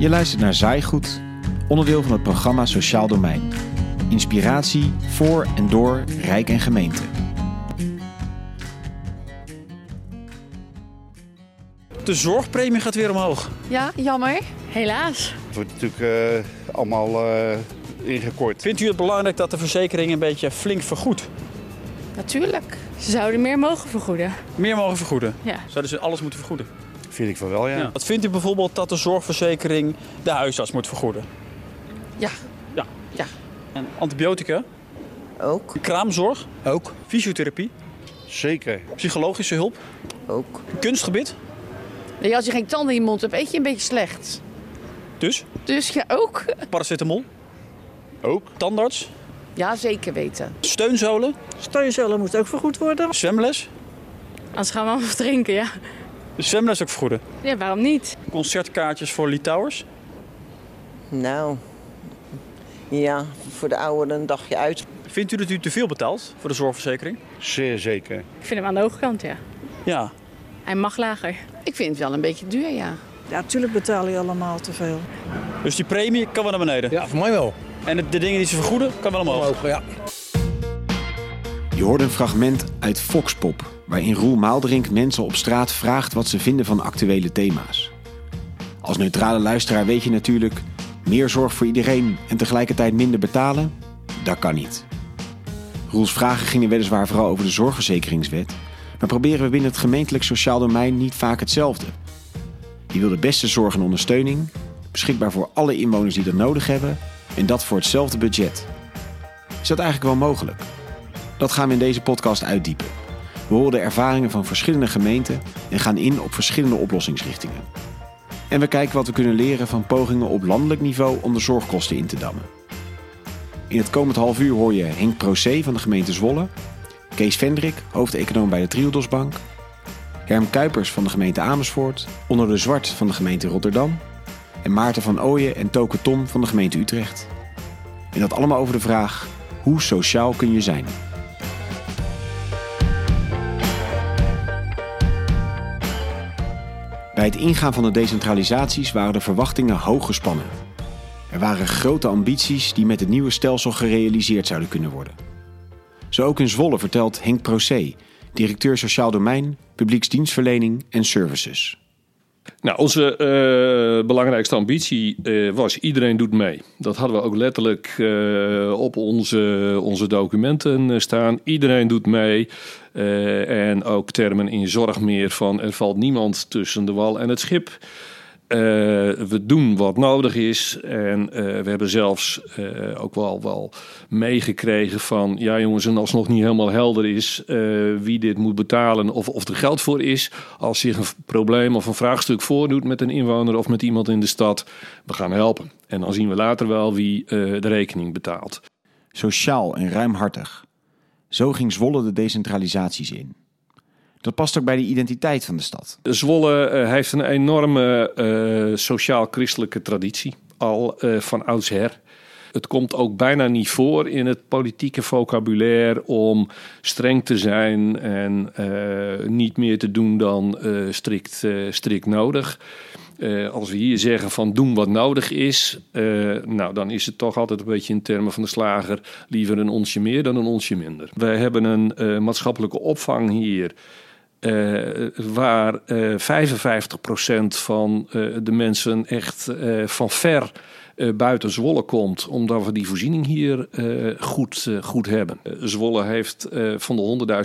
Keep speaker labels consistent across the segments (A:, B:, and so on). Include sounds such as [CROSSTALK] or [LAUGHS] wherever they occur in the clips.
A: Je luistert naar Zaaigoed, onderdeel van het programma Sociaal Domein. Inspiratie voor en door Rijk en gemeente.
B: De zorgpremie gaat weer omhoog.
C: Ja, jammer.
D: Helaas.
E: Het wordt natuurlijk eh, allemaal eh, ingekort.
B: Vindt u het belangrijk dat de verzekering een beetje flink vergoedt?
C: Natuurlijk.
D: Ze zouden meer mogen vergoeden.
B: Meer mogen vergoeden?
D: Ja.
B: Zouden ze alles moeten vergoeden?
E: Vind ik van wel, ja.
B: Wat vindt u bijvoorbeeld dat de zorgverzekering de huisarts moet vergoeden?
C: Ja.
B: Ja.
C: Ja.
B: En antibiotica?
C: Ook.
B: Kraamzorg?
F: Ook.
B: Fysiotherapie?
E: Zeker.
B: Psychologische hulp?
C: Ook.
B: Kunstgebied?
C: Nee, als je geen tanden in je mond hebt, eet je een beetje slecht.
B: Dus?
C: Dus ja, ook.
B: Paracetamol?
E: Ook.
B: Tandarts?
C: Ja, zeker weten.
B: Steunzolen?
G: Steunzolen moet ook vergoed worden.
B: Zwemles?
D: Anders gaan we allemaal [LAUGHS] drinken, ja.
B: De zwemles ook vergoeden?
D: Ja, waarom niet?
B: Concertkaartjes voor Litouwers?
H: Nou, ja, voor de ouderen een dagje uit.
B: Vindt u dat u te veel betaalt voor de zorgverzekering?
E: Zeer zeker.
D: Ik vind hem aan de hoge kant, ja.
B: Ja.
D: Hij mag lager.
C: Ik vind het wel een beetje duur, ja.
G: Ja, natuurlijk betaal je allemaal te veel.
B: Dus die premie kan wel naar beneden?
F: Ja, voor mij wel.
B: En de, dingen die ze vergoeden, kan wel omhoog?
F: Omhoog, ja.
A: Je hoort een fragment uit Foxpop, waarin Roel Maaldrink mensen op straat vraagt wat ze vinden van actuele thema's. Als neutrale luisteraar weet je natuurlijk, meer zorg voor iedereen en tegelijkertijd minder betalen? Dat kan niet. Roels vragen gingen weliswaar vooral over de zorgverzekeringswet, maar proberen we binnen het gemeentelijk sociaal domein niet vaak hetzelfde. Je wil de beste zorg en ondersteuning, beschikbaar voor alle inwoners die dat nodig hebben en dat voor hetzelfde budget. Is dat eigenlijk wel mogelijk? Dat gaan we in deze podcast uitdiepen. We horen de ervaringen van verschillende gemeenten en gaan in op verschillende oplossingsrichtingen. En we kijken wat we kunnen leren van pogingen op landelijk niveau om de zorgkosten in te dammen. In het komend half uur hoor je Henk Procé van de gemeente Zwolle, Kees Vendrik, hoofdeconoom bij de Triodosbank, Herm Kuipers van de gemeente Amersfoort, Onder de Zwart van de gemeente Rotterdam en Maarten van Ooyen en Toke Tom van de gemeente Utrecht. En dat allemaal over de vraag: hoe sociaal kun je zijn? Bij het ingaan van de decentralisaties waren de verwachtingen hoog gespannen. Er waren grote ambities die met het nieuwe stelsel gerealiseerd zouden kunnen worden. Zo ook in Zwolle vertelt Henk Procé, directeur Sociaal Domein, Publieksdienstverlening en Services.
I: Nou, onze eh, belangrijkste ambitie eh, was iedereen doet mee. Dat hadden we ook letterlijk eh, op onze, onze documenten staan. Iedereen doet mee. En ook termen in zorg meer van er valt niemand tussen de wal en het schip. Eh, we doen wat nodig is. En eh, we hebben zelfs eh, ook wel, wel meegekregen van... ja jongens, en als het nog niet helemaal helder is wie dit moet betalen... Of, of er geld voor is, als zich een probleem of een vraagstuk voordoet... met een inwoner of met iemand in de stad, we gaan helpen. En dan zien we later wel wie de rekening betaalt.
A: Sociaal en ruimhartig. Zo ging Zwolle de decentralisaties in. Dat past ook bij de identiteit van de stad.
I: Zwolle eh, heeft een enorme eh, sociaal-christelijke traditie, al eh, van oudsher. Het komt ook bijna niet voor in het politieke vocabulaire om streng te zijn en niet meer te doen dan strikt, strikt nodig. Als we hier zeggen van doen wat nodig is, nou dan is het toch altijd een beetje in termen van de slager liever een onsje meer dan een onsje minder. Wij hebben een maatschappelijke opvang hier. Eh, waar eh 55% van eh, de mensen echt eh, van ver eh, buiten Zwolle komt, omdat we die voorziening hier eh, goed, eh, goed hebben. Eh, Zwolle heeft eh, van de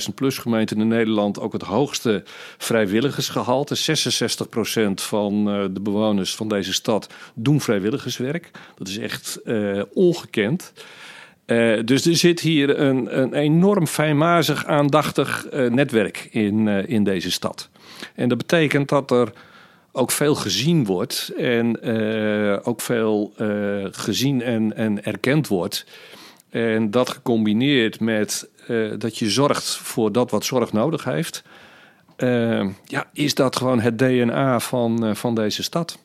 I: 100.000 plus gemeenten in Nederland ook het hoogste vrijwilligersgehalte. 66% van eh, de bewoners van deze stad doen vrijwilligerswerk. Dat is echt eh, ongekend. Eh, dus er zit hier een, een enorm fijnmazig, aandachtig eh, netwerk in, eh, in deze stad. En dat betekent dat er ook veel gezien wordt en ook veel gezien en, en erkend wordt. En dat gecombineerd met dat je zorgt voor dat wat zorg nodig heeft, ja, is dat gewoon het DNA van, van deze stad.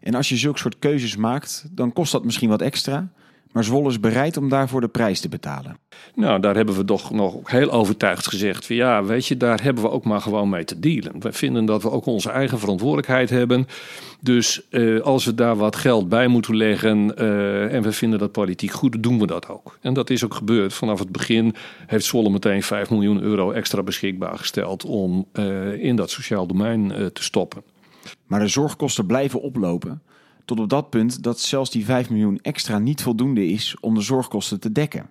A: En als je zulke soort keuzes maakt, dan kost dat misschien wat extra. Maar Zwolle is bereid om daarvoor de prijs te betalen.
I: Nou, daar hebben we toch nog heel overtuigd gezegd van ja, weet je, daar hebben we ook maar gewoon mee te dealen. We vinden dat we ook onze eigen verantwoordelijkheid hebben. Dus eh, als we daar wat geld bij moeten leggen eh, en we vinden dat politiek goed, doen we dat ook. En dat is ook gebeurd. Vanaf het begin heeft Zwolle meteen 5 miljoen euro extra beschikbaar gesteld om eh, in dat sociaal domein te stoppen.
A: Maar de zorgkosten blijven oplopen. Tot op dat punt dat zelfs die 5 miljoen extra niet voldoende is om de zorgkosten te dekken.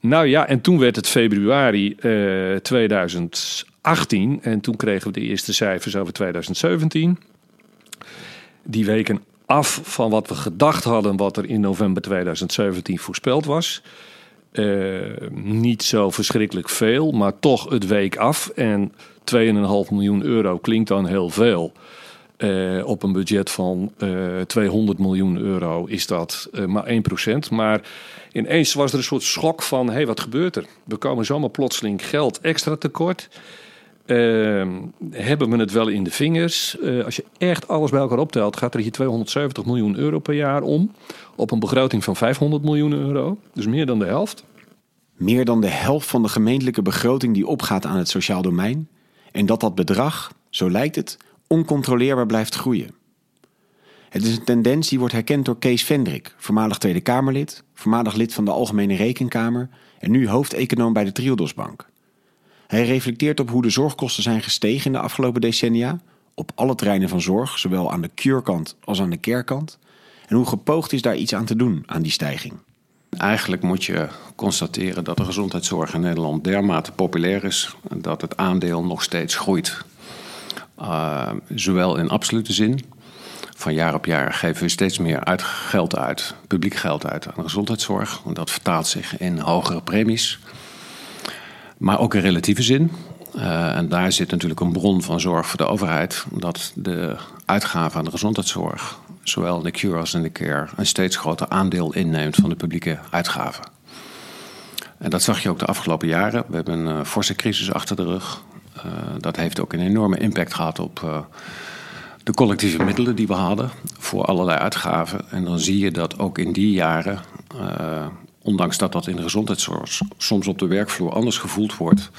I: Nou ja, en toen werd het februari eh, 2018 en toen kregen we de eerste cijfers over 2017. Die weken af van wat we gedacht hadden wat er in november 2017 voorspeld was. Eh, niet zo verschrikkelijk veel, maar toch het week af. En 2,5 miljoen euro klinkt dan heel veel. Eh, op een budget van eh 200 miljoen euro is dat eh, maar 1%. Maar ineens was er een soort schok van: hé, wat gebeurt er? We komen zomaar plotseling geld extra tekort. Ehm, hebben we het wel in de vingers? Eh, als je echt alles bij elkaar optelt, gaat er hier 270 miljoen euro per jaar om. Op een begroting van 500 miljoen euro. Dus meer dan de helft.
A: Meer dan de helft van de gemeentelijke begroting die opgaat aan het sociaal domein. En dat dat bedrag, zo lijkt het, oncontroleerbaar blijft groeien. Het is een tendens die wordt herkend door Kees Vendrik, voormalig Tweede Kamerlid, voormalig lid van de Algemene Rekenkamer en nu hoofdeconoom bij de Triodosbank. Hij reflecteert op hoe de zorgkosten zijn gestegen in de afgelopen decennia, op alle terreinen van zorg, zowel aan de kuurkant als aan de kerkkant, en hoe gepoogd is daar iets aan te doen aan die stijging.
F: Eigenlijk moet je constateren dat de gezondheidszorg in Nederland dermate populair is dat het aandeel nog steeds groeit. Uh, zowel in absolute zin. Van jaar op jaar geven we steeds meer uit geld uit, publiek geld uit aan de gezondheidszorg. Dat vertaalt zich in hogere premies. Maar ook in relatieve zin. Uh, en daar zit natuurlijk een bron van zorg voor de overheid. Dat de uitgaven aan de gezondheidszorg, zowel in de cure als de care, een steeds groter aandeel inneemt van de publieke uitgaven. En dat zag je ook de afgelopen jaren. We hebben een uh, forse crisis achter de rug. Uh, dat heeft ook een enorme impact gehad op uh, de collectieve middelen die we hadden voor allerlei uitgaven. En dan zie je dat ook in die jaren, uh, ondanks dat dat in de gezondheidszorg soms op de werkvloer anders gevoeld wordt,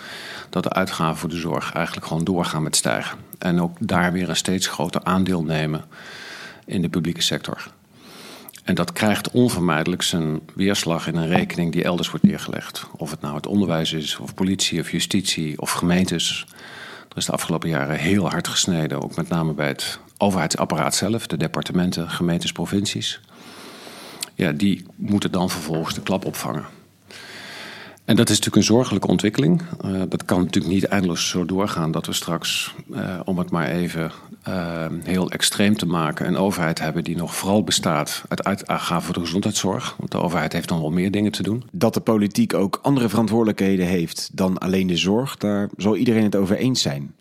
F: dat de uitgaven voor de zorg eigenlijk gewoon doorgaan met stijgen. En ook daar weer een steeds groter aandeel nemen in de publieke sector. En dat krijgt onvermijdelijk zijn weerslag in een rekening die elders wordt neergelegd. Of het nou het onderwijs is, of politie, of justitie, of gemeentes. Er is de afgelopen jaren heel hard gesneden, ook met name bij het overheidsapparaat zelf, de departementen, gemeentes, provincies. Ja, die moeten dan vervolgens de klap opvangen. En dat is natuurlijk een zorgelijke ontwikkeling. Uh, dat kan natuurlijk niet eindeloos zo doorgaan dat we straks, uh, om het maar even uh, heel extreem te maken, een overheid hebben die nog vooral bestaat uit uitgaven voor de gezondheidszorg. Want de overheid heeft dan wel meer dingen te doen.
A: Dat de politiek ook andere verantwoordelijkheden heeft dan alleen de zorg, daar zal iedereen het over eens zijn.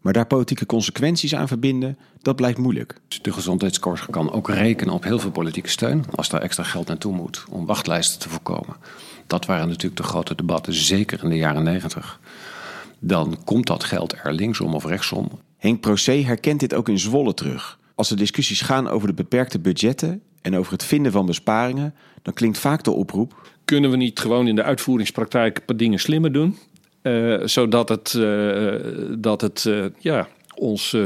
A: Maar daar politieke consequenties aan verbinden, dat blijkt moeilijk.
F: De gezondheidszorg kan ook rekenen op heel veel politieke steun als daar extra geld naartoe moet om wachtlijsten te voorkomen. Dat waren natuurlijk de grote debatten, zeker in de jaren negentig. Dan komt dat geld er linksom of rechtsom.
A: Henk Procé herkent dit ook in Zwolle terug. Als de discussies gaan over de beperkte budgetten en over het vinden van besparingen, dan klinkt vaak de oproep:
I: Kunnen we niet gewoon in de uitvoeringspraktijk een paar dingen slimmer doen? Uh, zodat het, uh, dat het uh, ja, ons,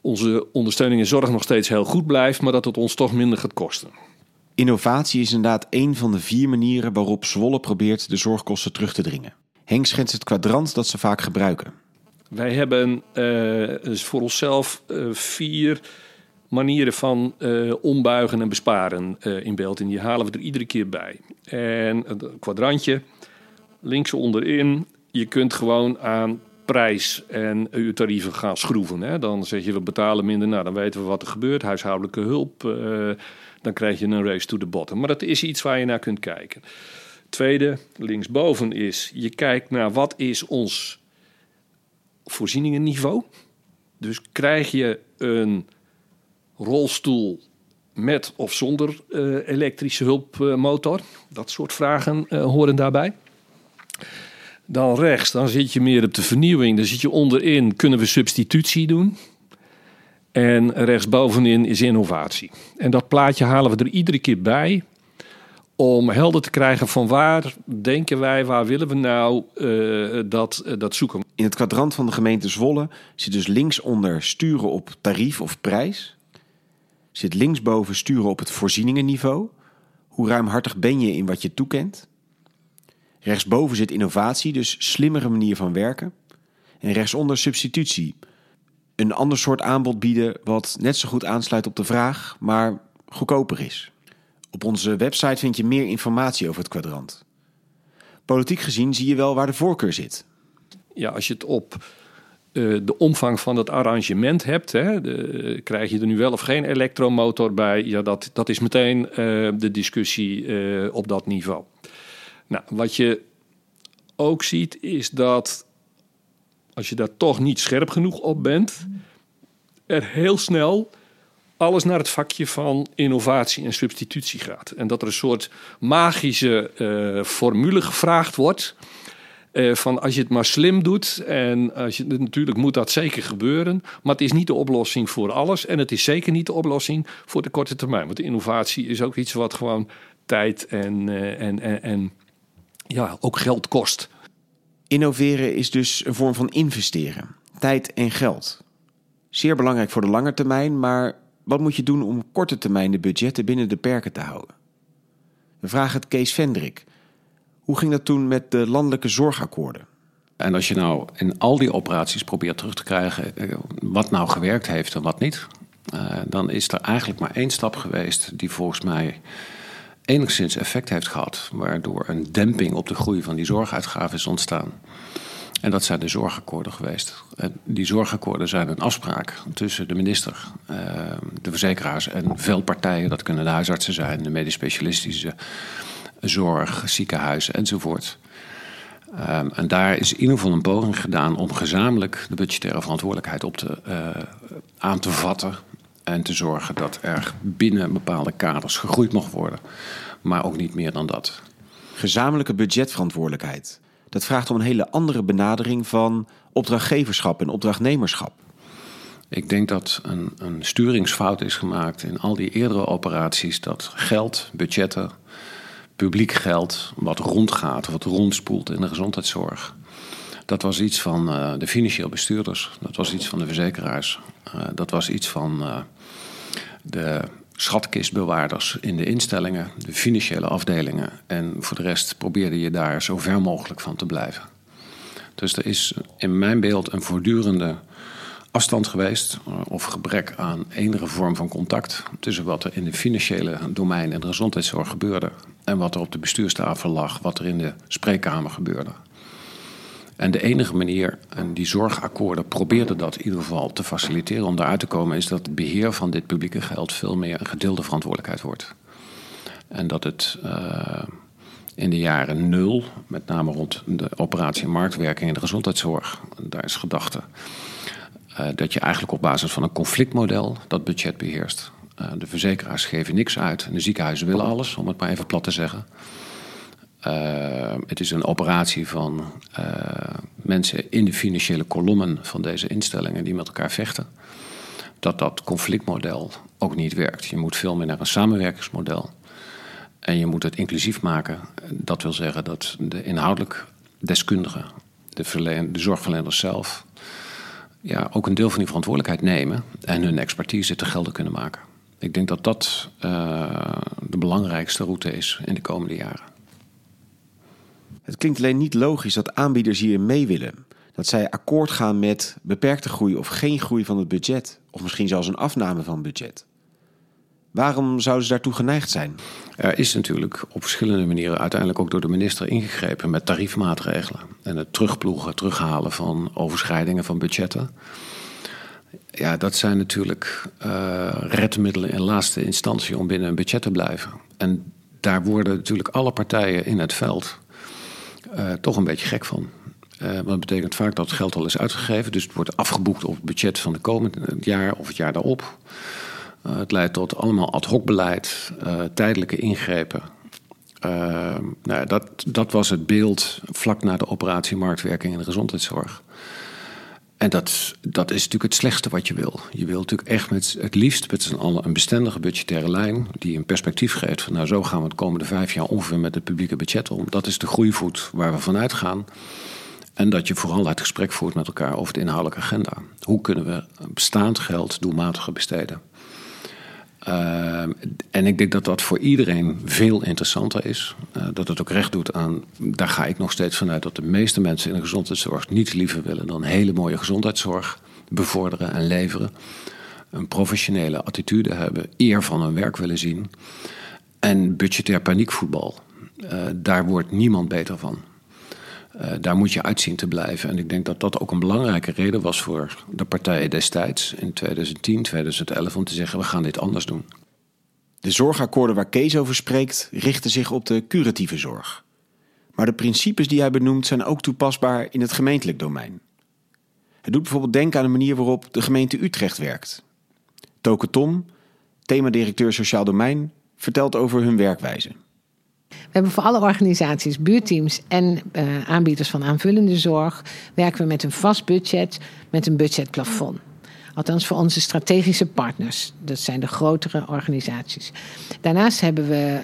I: onze ondersteuning en zorg nog steeds heel goed blijft, maar dat het ons toch minder gaat kosten.
A: Innovatie is inderdaad een van de vier manieren waarop Zwolle probeert de zorgkosten terug te dringen. Henk schetst het kwadrant dat ze vaak gebruiken.
I: Wij hebben dus voor onszelf vier manieren van ombuigen en besparen in beeld. En die halen we er iedere keer bij. En het kwadrantje links onderin, je kunt gewoon aan prijs en uw tarieven gaan schroeven. Hè. Dan zeg je we betalen minder, nou dan weten we wat er gebeurt. Huishoudelijke hulp, uh, dan krijg je een race to the bottom. Maar dat is iets waar je naar kunt kijken. Tweede, linksboven is, je kijkt naar wat is ons voorzieningenniveau. Dus krijg je een rolstoel met of zonder uh, elektrische hulpmotor? Dat soort vragen uh, horen daarbij. Dan rechts, dan zit je meer op de vernieuwing. Dan zit je onderin, kunnen we substitutie doen? En rechtsbovenin is innovatie. En dat plaatje halen we er iedere keer bij. Om helder te krijgen van waar denken wij, waar willen we nou uh, dat, uh, dat zoeken.
A: In het kwadrant van de gemeente Zwolle zit dus linksonder sturen op tarief of prijs. Zit linksboven sturen op het voorzieningenniveau. Hoe ruimhartig ben je in wat je toekent? Rechtsboven zit innovatie, dus slimmere manier van werken. En rechtsonder substitutie. Een ander soort aanbod bieden wat net zo goed aansluit op de vraag, maar goedkoper is. Op onze website vind je meer informatie over het kwadrant. Politiek gezien zie je wel waar de voorkeur zit.
I: Ja, als je het op uh, de omvang van het arrangement hebt, hè, krijg je er nu wel of geen elektromotor bij, ja, dat, dat is meteen uh, de discussie uh, op dat niveau. Nou, wat je ook ziet is dat als je daar toch niet scherp genoeg op bent, er heel snel alles naar het vakje van innovatie en substitutie gaat. En dat er een soort magische uh, formule gevraagd wordt. Uh, van als je het maar slim doet, en als je, natuurlijk moet dat zeker gebeuren, maar het is niet de oplossing voor alles en het is zeker niet de oplossing voor de korte termijn. Want innovatie is ook iets wat gewoon tijd en, uh, en, en, en ja, ook geld kost.
A: Innoveren is dus een vorm van investeren, tijd en geld. Zeer belangrijk voor de lange termijn, maar wat moet je doen om korte termijn de budgetten binnen de perken te houden? We vragen het Kees Vendrik. Hoe ging dat toen met de landelijke zorgakkoorden?
F: En als je nou in al die operaties probeert terug te krijgen wat nou gewerkt heeft en wat niet, dan is er eigenlijk maar één stap geweest die volgens mij enigszins effect heeft gehad, waardoor een demping op de groei van die zorguitgaven is ontstaan. En dat zijn de zorgakkoorden geweest. Die zorgakkoorden zijn een afspraak tussen de minister, de verzekeraars en veel partijen. Dat kunnen de huisartsen zijn, de medisch specialistische zorg, ziekenhuizen enzovoort. Um, en daar is in ieder geval een poging gedaan om gezamenlijk de budgettaire verantwoordelijkheid op te, uh, aan te vatten. En te zorgen dat er binnen bepaalde kaders gegroeid mocht worden. Maar ook niet meer dan dat.
A: Gezamenlijke budgetverantwoordelijkheid. Dat vraagt om een hele andere benadering van opdrachtgeverschap en opdrachtnemerschap.
F: Ik denk dat een, een sturingsfout is gemaakt in al die eerdere operaties. Dat geld, budgetten, publiek geld, wat rondgaat, wat rondspoelt in de gezondheidszorg. Dat was iets van uh, de financieel bestuurders, dat was iets van de verzekeraars, uh, dat was iets van uh, de schatkistbewaarders in de instellingen, de financiële afdelingen. En voor de rest probeerde je daar zo ver mogelijk van te blijven. Dus er is in mijn beeld een voortdurende afstand geweest, of gebrek aan enige vorm van contact tussen wat er in de financiële domein en de gezondheidszorg gebeurde en wat er op de bestuurstafel lag, wat er in de spreekkamer gebeurde. En de enige manier, en die zorgakkoorden probeerden dat in ieder geval te faciliteren om daaruit te komen, is dat het beheer van dit publieke geld veel meer een gedeelde verantwoordelijkheid wordt. En dat het uh, in de jaren nul, met name rond de operatie marktwerking in de gezondheidszorg, daar is gedachte uh, dat je eigenlijk op basis van een conflictmodel dat budget beheerst. Uh, de verzekeraars geven niks uit en de ziekenhuizen willen alles, om het maar even plat te zeggen. Uh, het is een operatie van uh, mensen in de financiële kolommen van deze instellingen die met elkaar vechten. Dat dat conflictmodel ook niet werkt. Je moet veel meer naar een samenwerkingsmodel. En je moet het inclusief maken. Dat wil zeggen dat de inhoudelijk deskundigen, de, de zorgverleners zelf, ja, ook een deel van die verantwoordelijkheid nemen en hun expertise te gelden kunnen maken. Ik denk dat dat uh, de belangrijkste route is in de komende jaren.
A: Het klinkt alleen niet logisch dat aanbieders hierin mee willen. Dat zij akkoord gaan met beperkte groei of geen groei van het budget. Of misschien zelfs een afname van budget. Waarom zouden ze daartoe geneigd zijn?
F: Er is natuurlijk op verschillende manieren uiteindelijk ook door de minister ingegrepen met tariefmaatregelen. En het terugploegen, terughalen van overschrijdingen van budgetten. Ja, dat zijn natuurlijk uh, redmiddelen in laatste instantie om binnen een budget te blijven. En daar worden natuurlijk alle partijen in het veld uh, toch een beetje gek van. Uh, want dat betekent vaak dat het geld al is uitgegeven. Dus het wordt afgeboekt op het budget van de komende jaar of het jaar daarop. Het leidt tot allemaal ad hoc beleid, tijdelijke ingrepen. nou, dat, dat was het beeld vlak na de operatie marktwerking in de gezondheidszorg. En dat, dat is natuurlijk het slechtste wat je wil. Je wil natuurlijk echt met het liefst met z'n allen een bestendige budgettaire lijn. die een perspectief geeft van nou zo gaan we de komende vijf jaar ongeveer met het publieke budget om. Dat is de groeivoet waar we vanuit gaan. En dat je vooral het gesprek voert met elkaar over de inhoudelijke agenda. Hoe kunnen we bestaand geld doelmatiger besteden? Uh, en ik denk dat dat voor iedereen veel interessanter is. Uh, dat het ook recht doet aan. Daar ga ik nog steeds vanuit dat de meeste mensen in de gezondheidszorg niets liever willen dan hele mooie gezondheidszorg bevorderen en leveren. Een professionele attitude hebben, eer van hun werk willen zien. En budgetair paniekvoetbal. Uh, daar wordt niemand beter van. Uh, daar moet je uitzien te blijven. En ik denk dat dat ook een belangrijke reden was voor de partijen destijds in 2010, 2011 om te zeggen: we gaan dit anders doen.
A: De zorgakkoorden waar Kees over spreekt richten zich op de curatieve zorg. Maar de principes die hij benoemt zijn ook toepasbaar in het gemeentelijk domein. Het doet bijvoorbeeld denken aan de manier waarop de gemeente Utrecht werkt. Toke Tom, themadirecteur Sociaal Domein, vertelt over hun werkwijze.
J: We hebben voor alle organisaties, buurteams en uh, aanbieders van aanvullende zorg... werken we met een vast budget, met een budgetplafond. Althans voor onze strategische partners. Dat zijn de grotere organisaties. Daarnaast hebben we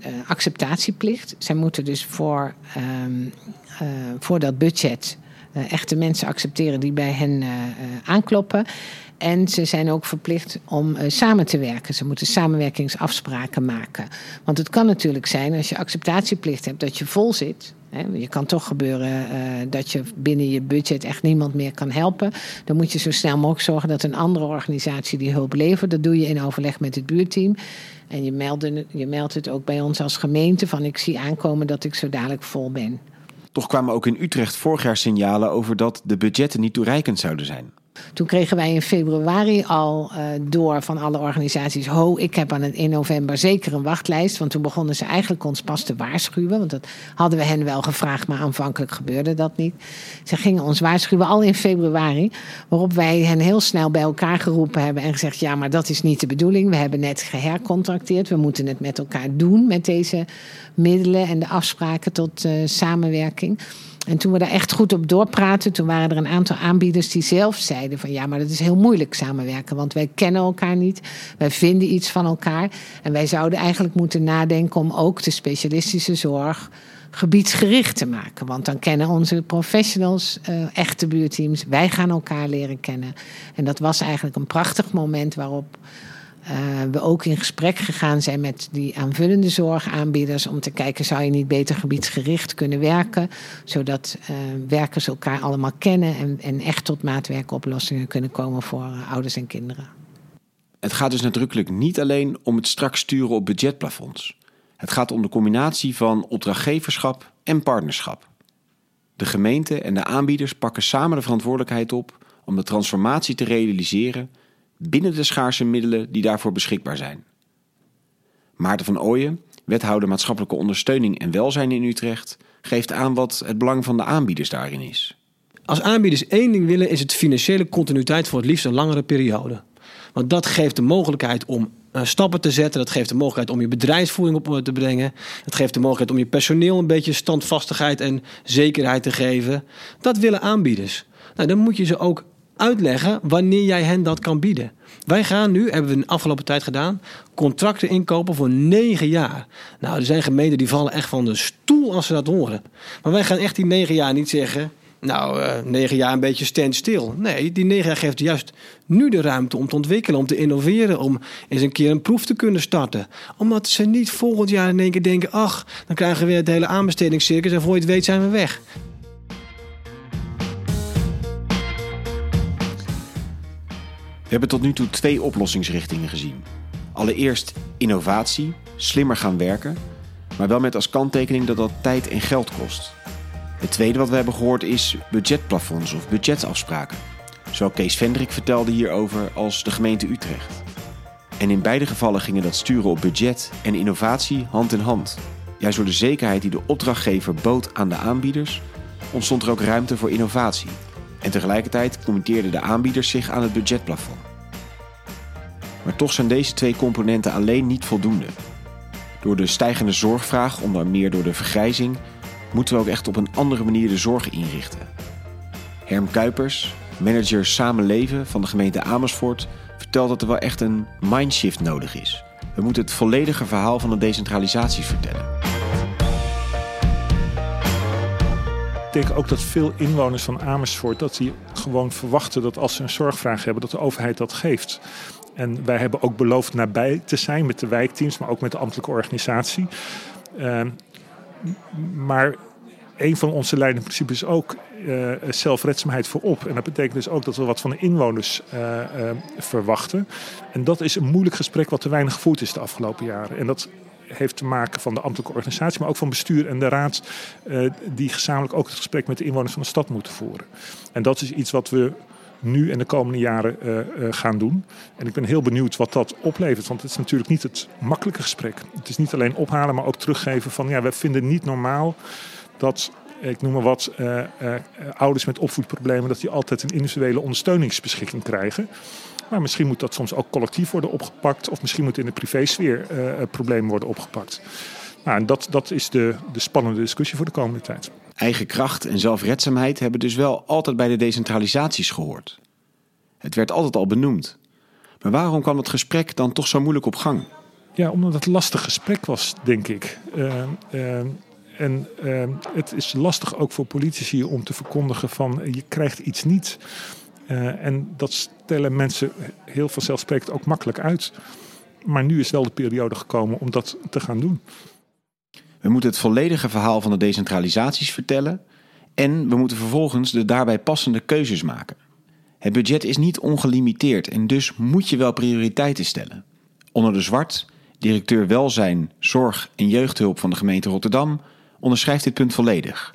J: uh, acceptatieplicht. Zij moeten dus voor, uh, voor dat budget echte mensen accepteren die bij hen aankloppen. En ze zijn ook verplicht om uh, samen te werken. Ze moeten samenwerkingsafspraken maken. Want het kan natuurlijk zijn als je acceptatieplicht hebt dat je vol zit. Hè, je kan toch gebeuren uh, dat je binnen je budget echt niemand meer kan helpen. Dan moet je zo snel mogelijk zorgen dat een andere organisatie die hulp levert. Dat doe je in overleg met het buurteam. En je meldt, je meldt het ook bij ons als gemeente van ik zie aankomen dat ik zo dadelijk vol ben.
A: Toch kwamen ook in Utrecht vorig jaar signalen over dat de budgetten niet toereikend zouden zijn.
J: Toen kregen wij in februari al uh, door van alle organisaties: Ho, ik heb aan het, in november zeker een wachtlijst. Want toen begonnen ze eigenlijk ons pas te waarschuwen. Want dat hadden we hen wel gevraagd, maar aanvankelijk gebeurde dat niet. Ze gingen ons waarschuwen al in februari. Waarop wij hen heel snel bij elkaar geroepen hebben en gezegd: Ja, maar dat is niet de bedoeling. We hebben net gehercontracteerd. We moeten het met elkaar doen met deze middelen en de afspraken tot uh, samenwerking. En toen we daar echt goed op doorpraten, toen waren er een aantal aanbieders die zelf zeiden van ja, maar dat is heel moeilijk samenwerken, want wij kennen elkaar niet, wij vinden iets van elkaar en wij zouden eigenlijk moeten nadenken om ook de specialistische zorg gebiedsgericht te maken. Want dan kennen onze professionals, uh, echte buurteams, wij gaan elkaar leren kennen. En dat was eigenlijk een prachtig moment waarop we ook in gesprek gegaan zijn met die aanvullende zorgaanbieders om te kijken, zou je niet beter gebiedsgericht kunnen werken, zodat uh, werkers elkaar allemaal kennen en, en echt tot maatwerkoplossingen kunnen komen voor uh, ouders en kinderen.
A: Het gaat dus nadrukkelijk niet alleen om het strak sturen op budgetplafonds. Het gaat om de combinatie van opdrachtgeverschap en partnerschap. De gemeente en de aanbieders pakken samen de verantwoordelijkheid op om de transformatie te realiseren binnen de schaarse middelen die daarvoor beschikbaar zijn. Maarten van Ooyen, wethouder maatschappelijke ondersteuning en welzijn in Utrecht, geeft aan wat het belang van de aanbieders daarin is.
K: Als aanbieders één ding willen, is het financiële continuïteit voor het liefst een langere periode. Want dat geeft de mogelijkheid om uh, stappen te zetten. Dat geeft de mogelijkheid om je bedrijfsvoering op te brengen. Dat geeft de mogelijkheid om je personeel een beetje standvastigheid en zekerheid te geven. Dat willen aanbieders. Nou, dan moet je ze ook uitleggen wanneer jij hen dat kan bieden. Wij gaan nu, hebben we de afgelopen tijd gedaan, contracten inkopen voor negen jaar. Nou, er zijn gemeenten die vallen echt van de stoel als ze dat horen. Maar wij gaan echt die negen jaar niet zeggen. Nou, uh, negen jaar een beetje standstil. Nee, die negen jaar geeft juist nu de ruimte om te ontwikkelen, om te innoveren, om eens een keer een proef te kunnen starten. Omdat ze niet volgend jaar in één keer denken: ach, dan krijgen we weer het hele aanbestedingscircus en voor je het weet zijn we weg.
A: We hebben tot nu toe twee oplossingsrichtingen gezien. Allereerst innovatie, slimmer gaan werken, maar wel met als kanttekening dat dat tijd en geld kost. Het tweede wat we hebben gehoord is budgetplafonds of budgetafspraken. Zowel Kees Vendrik vertelde hierover als de gemeente Utrecht. En in beide gevallen gingen dat sturen op budget en innovatie hand in hand. Juist door de zekerheid die de opdrachtgever bood aan de aanbieders, ontstond er ook ruimte voor innovatie. En tegelijkertijd committeerden de aanbieders zich aan het budgetplafond. Maar toch zijn deze twee componenten alleen niet voldoende. Door de stijgende zorgvraag, onder meer door de vergrijzing, moeten we ook echt op een andere manier de zorg inrichten. Herm Kuipers, manager Samenleven van de gemeente Amersfoort, vertelt dat er wel echt een mindshift nodig is. We moeten het volledige verhaal van de decentralisatie vertellen.
L: Denk ook dat veel inwoners van Amersfoort dat die gewoon verwachten dat als ze een zorgvraag hebben, dat de overheid dat geeft. En wij hebben ook beloofd nabij te zijn met de wijkteams, maar ook met de ambtelijke organisatie. Uh, maar een van onze leidende principes is ook uh, zelfredzaamheid voorop. En dat betekent dus ook dat we wat van de inwoners uh, uh, verwachten. En dat is een moeilijk gesprek wat te weinig gevoerd is de afgelopen jaren. En dat heeft te maken van de ambtelijke organisatie, maar ook van bestuur en de raad, die gezamenlijk ook het gesprek met de inwoners van de stad moeten voeren. En dat is iets wat we nu en de komende jaren uh, uh, gaan doen. En ik ben heel benieuwd wat dat oplevert. Want het is natuurlijk niet het makkelijke gesprek. Het is niet alleen ophalen, maar ook teruggeven van ja, we vinden niet normaal dat. Ik noem maar wat, ouders met opvoedproblemen, dat die altijd een individuele ondersteuningsbeschikking krijgen. Maar misschien moet dat soms ook collectief worden opgepakt, of misschien moet in de privésfeer problemen worden opgepakt. Nou, en dat, dat is de, de spannende discussie voor de komende tijd.
A: Eigen kracht en zelfredzaamheid hebben dus wel altijd bij de decentralisaties gehoord. Het werd altijd al benoemd. Maar waarom kwam het gesprek dan toch zo moeilijk op gang?
L: Ja, omdat het een lastig gesprek was, denk ik. Uh, uh, en uh, het is lastig ook voor politici om te verkondigen van je krijgt iets niet. En dat stellen mensen heel vanzelfsprekend ook makkelijk uit. Maar nu is wel de periode gekomen om dat te gaan doen.
A: We moeten het volledige verhaal van de decentralisaties vertellen en we moeten vervolgens de daarbij passende keuzes maken. Het budget is niet ongelimiteerd en dus moet je wel prioriteiten stellen. Onder de Zwart, directeur welzijn, zorg en jeugdhulp van de gemeente Rotterdam, onderschrijft dit punt volledig.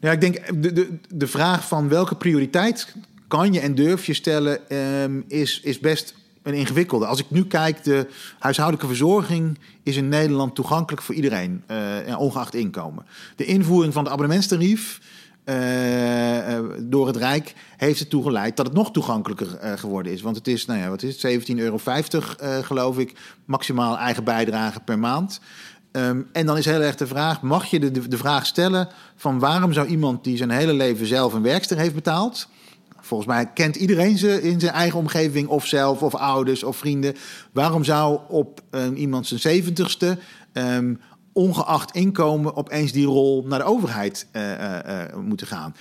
M: Ja, ik denk de, de, de vraag van welke prioriteit kan je en durf je stellen, um, is, is best een ingewikkelde. Als ik nu kijk, de huishoudelijke verzorging is in Nederland toegankelijk voor iedereen, uh, ongeacht inkomen. De invoering van het abonnementstarief uh, door het Rijk heeft ertoe geleid dat het nog toegankelijker geworden is. Want het is, nou ja, wat is het, 17,50 euro geloof ik, maximaal eigen bijdrage per maand. Um, en dan is heel erg de vraag: mag je de, de, de vraag stellen van waarom zou iemand die zijn hele leven zelf een werkster heeft betaald, Volgens mij kent iedereen ze in zijn eigen omgeving, of zelf, of ouders, of vrienden. Waarom zou op um, iemand zijn zeventigste, um, ongeacht inkomen, opeens die rol naar de overheid uh, uh, uh, moeten gaan?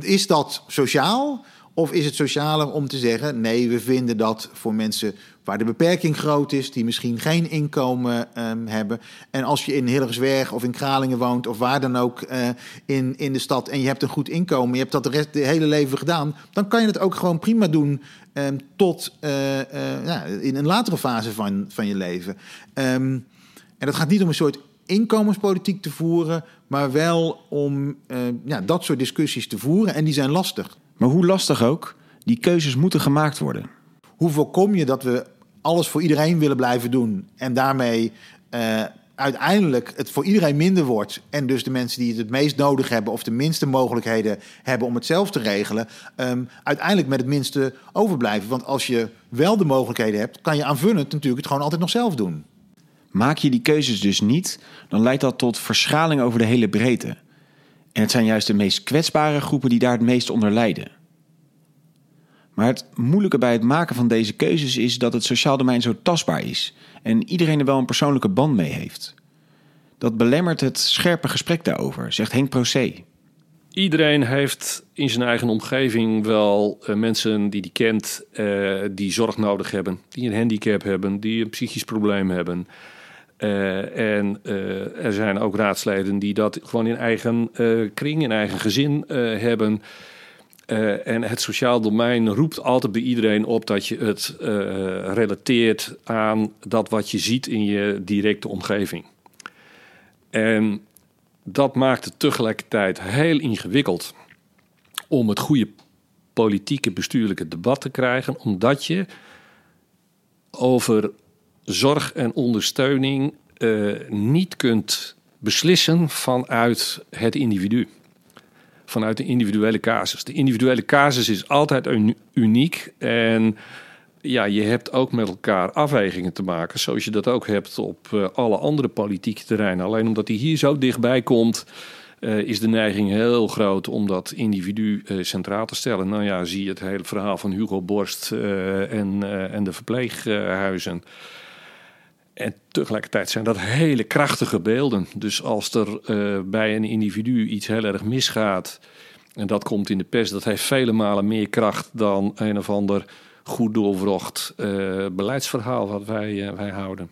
M: Is dat sociaal? Of is het socialer om te zeggen: nee, we vinden dat voor mensen waar de beperking groot is, die misschien geen inkomen um, hebben. En als je in Hillegersberg of in Kralingen woont of waar dan ook uh, in, in de stad en je hebt een goed inkomen, je hebt dat de, rest, hele leven gedaan, dan kan je het ook gewoon prima doen um, tot uh, uh, ja, in een latere fase van, van je leven. Um, en dat gaat niet om een soort inkomenspolitiek te voeren, maar wel om ja, dat soort discussies te voeren en die zijn lastig.
A: Maar hoe lastig ook, die keuzes moeten gemaakt worden.
M: Hoe voorkom je dat we alles voor iedereen willen blijven doen en daarmee uh, uiteindelijk het voor iedereen minder wordt en dus de mensen die het het meest nodig hebben of de minste mogelijkheden hebben om het zelf te regelen, um, uiteindelijk met het minste overblijven. Want als je wel de mogelijkheden hebt, kan je aanvullend natuurlijk het gewoon altijd nog zelf doen.
A: Maak je die keuzes dus niet, dan leidt dat tot verschaling over de hele breedte. En het zijn juist de meest kwetsbare groepen die daar het meest onder lijden. Maar het moeilijke bij het maken van deze keuzes is dat het sociaal domein zo tastbaar is en iedereen er wel een persoonlijke band mee heeft. Dat belemmert het scherpe gesprek daarover, zegt Henk Procé.
I: Iedereen heeft in zijn eigen omgeving wel uh, mensen die die kent, uh, die zorg nodig hebben, die een handicap hebben, die een psychisch probleem hebben. Uh, en er zijn ook raadsleden die dat gewoon in eigen kring, in eigen gezin hebben. En het sociaal domein roept altijd bij iedereen op dat je het relateert aan dat wat je ziet in je directe omgeving. En dat maakt het tegelijkertijd heel ingewikkeld om het goede politieke bestuurlijke debat te krijgen, omdat je over zorg en ondersteuning uh, niet kunt beslissen vanuit het individu vanuit de individuele casus. De individuele casus is altijd uniek en ja, je hebt ook met elkaar afwegingen te maken, zoals je dat ook hebt op uh, alle andere politieke terreinen. Alleen omdat hij hier zo dichtbij komt, eh, is de neiging heel groot om dat individu eh, centraal te stellen. Nou ja, zie je het hele verhaal van Hugo Borst eh, en, eh, en de verpleeghuizen. En tegelijkertijd zijn dat hele krachtige beelden. Dus als er eh, bij een individu iets heel erg misgaat, en dat komt in de pers, dat heeft vele malen meer kracht dan een of ander goed doorwrocht eh, beleidsverhaal wat wij, eh, wij houden.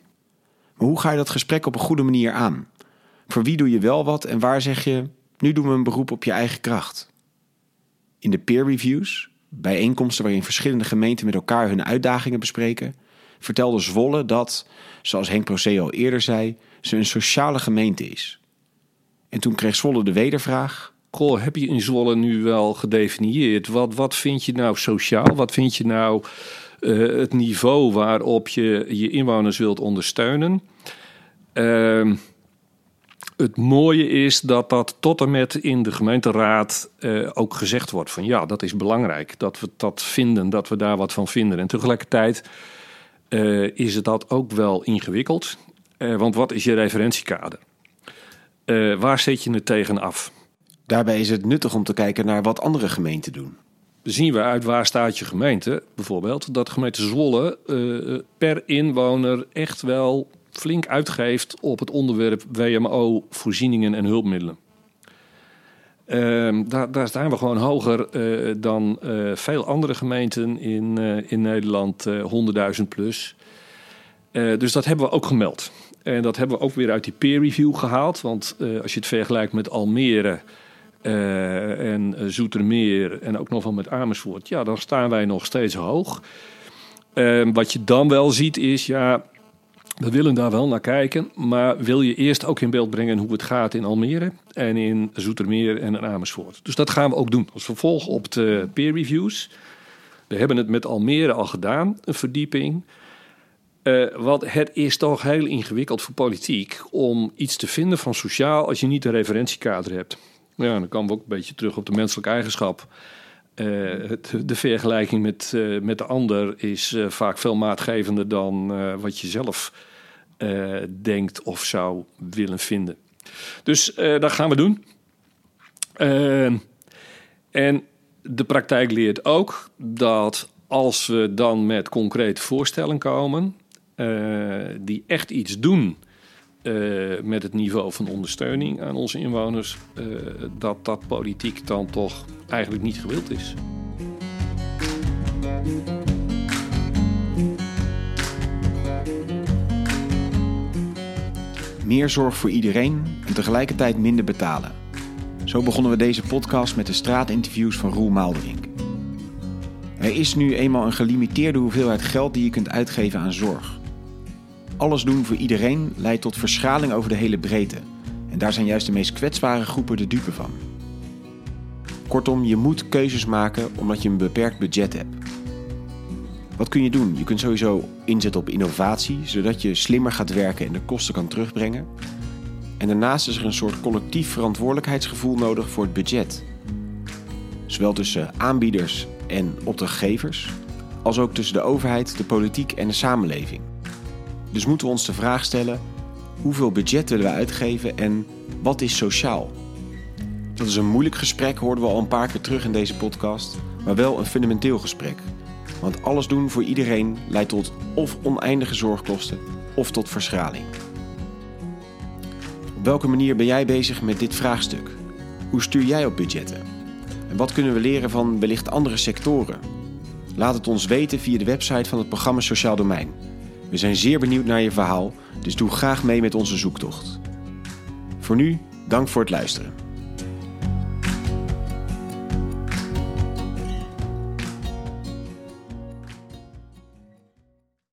A: Maar hoe ga je dat gesprek op een goede manier aan? Voor wie doe je wel wat en waar zeg je, nu doen we een beroep op je eigen kracht? In de peer reviews, bijeenkomsten waarin verschillende gemeenten met elkaar hun uitdagingen bespreken, vertelde Zwolle dat, zoals Henk Procee al eerder zei, ze een sociale gemeente is. En toen kreeg Zwolle de wedervraag:
I: Goh, heb je in Zwolle nu wel gedefinieerd? Wat, wat vind je nou sociaal? Wat vind je nou eh, het niveau waarop je je inwoners wilt ondersteunen? Ehm, het mooie is dat dat tot en met in de gemeenteraad eh, ook gezegd wordt van ja, dat is belangrijk. Dat we dat vinden, dat we daar wat van vinden. En tegelijkertijd eh, is het dat ook wel ingewikkeld. Eh, want wat is je referentiekader? Eh, waar zet je het tegen af?
A: Daarbij is het nuttig om te kijken naar wat andere gemeenten doen.
I: Zien we uit waar staat je gemeente, bijvoorbeeld, dat gemeente Zwolle per inwoner echt wel flink uitgeeft op het onderwerp WMO, voorzieningen en hulpmiddelen. Ehm, daar, daar staan we gewoon hoger eh, dan eh, veel andere gemeenten in, eh, in Nederland, eh 100.000 plus. Dus dat hebben we ook gemeld. En dat hebben we ook weer uit die peer review gehaald. Want als je het vergelijkt met Almere en Zoetermeer en ook nog wel met Amersfoort, ja, dan staan wij nog steeds hoog. Ehm, wat je dan wel ziet is, ja, we willen daar wel naar kijken, maar wil je eerst ook in beeld brengen hoe het gaat in Almere en in Zoetermeer en in Amersfoort. Dus dat gaan we ook doen als vervolg op de peer reviews. We hebben het met Almere al gedaan, een verdieping. Eh, want het is toch heel ingewikkeld voor politiek om iets te vinden van sociaal als je niet een referentiekader hebt. Ja, dan komen we ook een beetje terug op de menselijke eigenschap. Eh, de vergelijking met, eh, met de ander is eh, vaak veel maatgevender dan wat je zelf denkt of zou willen vinden. Dus dat gaan we doen. Eh, en de praktijk leert ook dat als we dan met concrete voorstellen komen, die echt iets doen eh, met het niveau van ondersteuning aan onze inwoners, eh, dat dat politiek dan toch eigenlijk niet gewild is.
A: Meer zorg voor iedereen en tegelijkertijd minder betalen. Zo begonnen we deze podcast met de straatinterviews van Roel Maalderink. Er is nu eenmaal een gelimiteerde hoeveelheid geld die je kunt uitgeven aan zorg. Alles doen voor iedereen leidt tot verschraling over de hele breedte. En daar zijn juist de meest kwetsbare groepen de dupe van. Kortom, je moet keuzes maken omdat je een beperkt budget hebt. Wat kun je doen? Je kunt sowieso inzetten op innovatie, zodat je slimmer gaat werken en de kosten kan terugbrengen. En daarnaast is er een soort collectief verantwoordelijkheidsgevoel nodig voor het budget. Zowel tussen aanbieders en opdrachtgevers, als ook tussen de overheid, de politiek en de samenleving. Dus moeten we ons de vraag stellen: hoeveel budget willen we uitgeven en wat is sociaal? Dat is een moeilijk gesprek, hoorden we al een paar keer terug in deze podcast, maar wel een fundamenteel gesprek. Want alles doen voor iedereen leidt tot of oneindige zorgkosten of tot verschraling. Op welke manier ben jij bezig met dit vraagstuk? Hoe stuur jij op budgetten? En wat kunnen we leren van wellicht andere sectoren? Laat het ons weten via de website van het programma Sociaal Domein. We zijn zeer benieuwd naar je verhaal, dus doe graag mee met onze zoektocht. Voor nu, dank voor het luisteren.